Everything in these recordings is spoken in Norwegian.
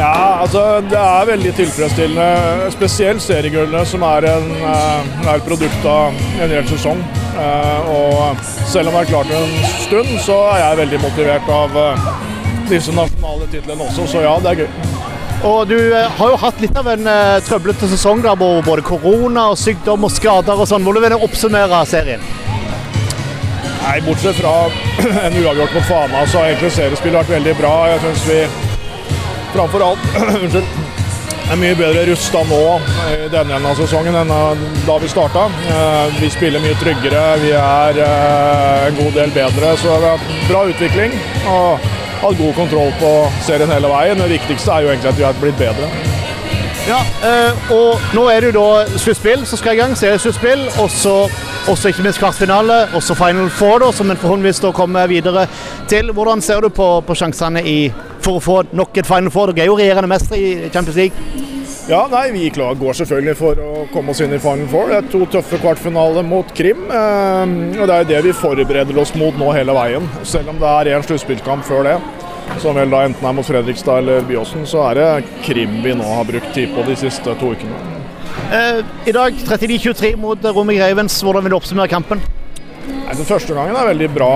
Ja, altså det er veldig tilfredsstillende. Spesielt seriegullene, som er, en, eh, er et produkt av en hel sesong. Eh, Og selv om det er klart en stund, så er jeg veldig motivert av eh, disse nasjonale titlene også, så ja, det er gøy. Og du har jo hatt litt av en trøblete sesong der hvor både korona og sykdom og skader og sånn. Hvordan vil du oppsummere serien? Nei, Bortsett fra en uavgjort mot Fana, så har egentlig seriespillet vært veldig bra. Jeg synes vi framfor alt unnskyld, er mye bedre rusta nå i denne enden av sesongen enn da vi starta. Vi spiller mye tryggere, vi er eh, en god del bedre. Så vi har hatt bra utvikling og hatt god kontroll på serien hele veien. Det viktigste er jo egentlig at vi har blitt bedre. Ja, eh, og nå er det jo da sluttspill som skal i gang. Seriesluttspill. Og så også ikke minst kvartfinale. Også Final Four, da, som en forhåpentligvis da kommer videre til. Hvordan ser du på, på sjansene i, for å få nok et Final Four? Dere er jo regjerende mestere i Champions League. Ja, nei, Vi klar, går selvfølgelig for å komme oss inn i Final Four. Det er to tøffe kvartfinaler mot Krim. Eh, og Det er jo det vi forbereder oss mot nå hele veien. Selv om det er én sluttspillkamp før det, som vel da enten er mot Fredrikstad eller Byåsen, så er det Krim vi nå har brukt tid på de siste to ukene. Eh, I dag 39-23 mot Romig Ravens. Hvordan vil du oppsummere kampen? Nei, Den første gangen er veldig bra,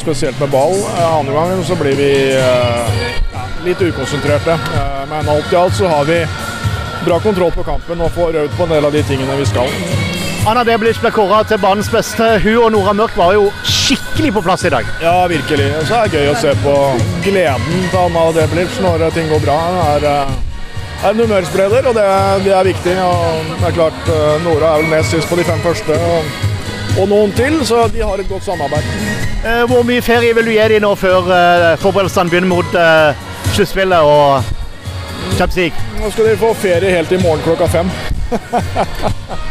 spesielt med ball. Eh, Andre gangen så blir vi eh, litt ukonsentrerte. Eh, Men alt i alt så har vi bra kontroll på kampen og får øvd på en del av de tingene vi skal. Anna Deblic ble kåra til banens beste. Hun og Nora Mørk var jo skikkelig på plass i dag. Ja, virkelig. Og så er det gøy å se på gleden til Anna Deblic når ting går bra. Det er, eh, er en humørspreder, og det, det er viktig. Og det er klart, eh, Nora er vel nest sist på de fem første, og, og noen til, så de har et godt samarbeid. Eh, Hvor mye ferie vil du gi dem nå før eh, forberedelsene begynner mot eh, sluttspillet og Champions League? Nå skal de få ferie helt i morgen klokka fem.